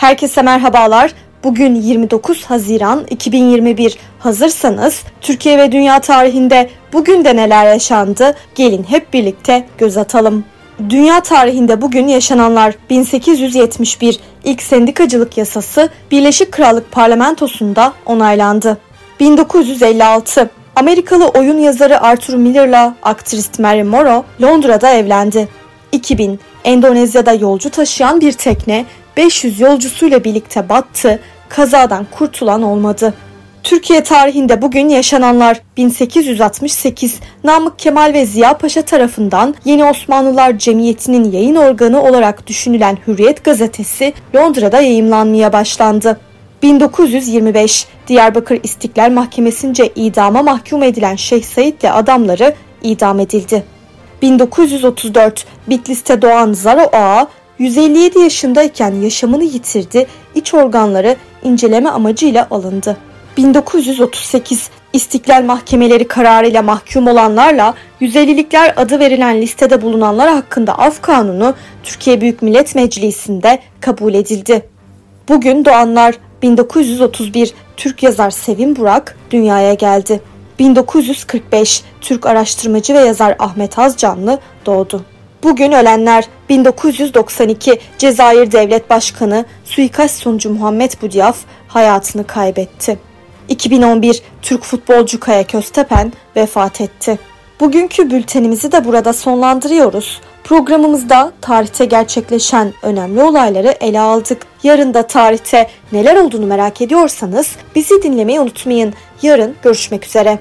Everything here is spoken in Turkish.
Herkese merhabalar. Bugün 29 Haziran 2021. Hazırsanız Türkiye ve dünya tarihinde bugün de neler yaşandı? Gelin hep birlikte göz atalım. Dünya tarihinde bugün yaşananlar 1871 ilk sendikacılık yasası Birleşik Krallık Parlamentosu'nda onaylandı. 1956 Amerikalı oyun yazarı Arthur Miller'la aktrist Mary Morrow Londra'da evlendi. 2000 Endonezya'da yolcu taşıyan bir tekne 500 yolcusuyla birlikte battı, kazadan kurtulan olmadı. Türkiye tarihinde bugün yaşananlar 1868 Namık Kemal ve Ziya Paşa tarafından Yeni Osmanlılar Cemiyeti'nin yayın organı olarak düşünülen Hürriyet gazetesi Londra'da yayımlanmaya başlandı. 1925 Diyarbakır İstiklal Mahkemesi'nce idama mahkum edilen Şeyh Said ile adamları idam edildi. 1934 Bitlis'te doğan Zara Oğa 157 yaşındayken yaşamını yitirdi, iç organları inceleme amacıyla alındı. 1938 İstiklal Mahkemeleri kararıyla mahkum olanlarla 150'likler adı verilen listede bulunanlar hakkında af kanunu Türkiye Büyük Millet Meclisi'nde kabul edildi. Bugün doğanlar 1931 Türk yazar Sevim Burak dünyaya geldi. 1945 Türk araştırmacı ve yazar Ahmet Hazcanlı doğdu. Bugün ölenler 1992 Cezayir Devlet Başkanı suikast sonucu Muhammed Budyaf hayatını kaybetti. 2011 Türk futbolcu Kaya Köztepen vefat etti. Bugünkü bültenimizi de burada sonlandırıyoruz. Programımızda tarihte gerçekleşen önemli olayları ele aldık. Yarın da tarihte neler olduğunu merak ediyorsanız bizi dinlemeyi unutmayın. Yarın görüşmek üzere.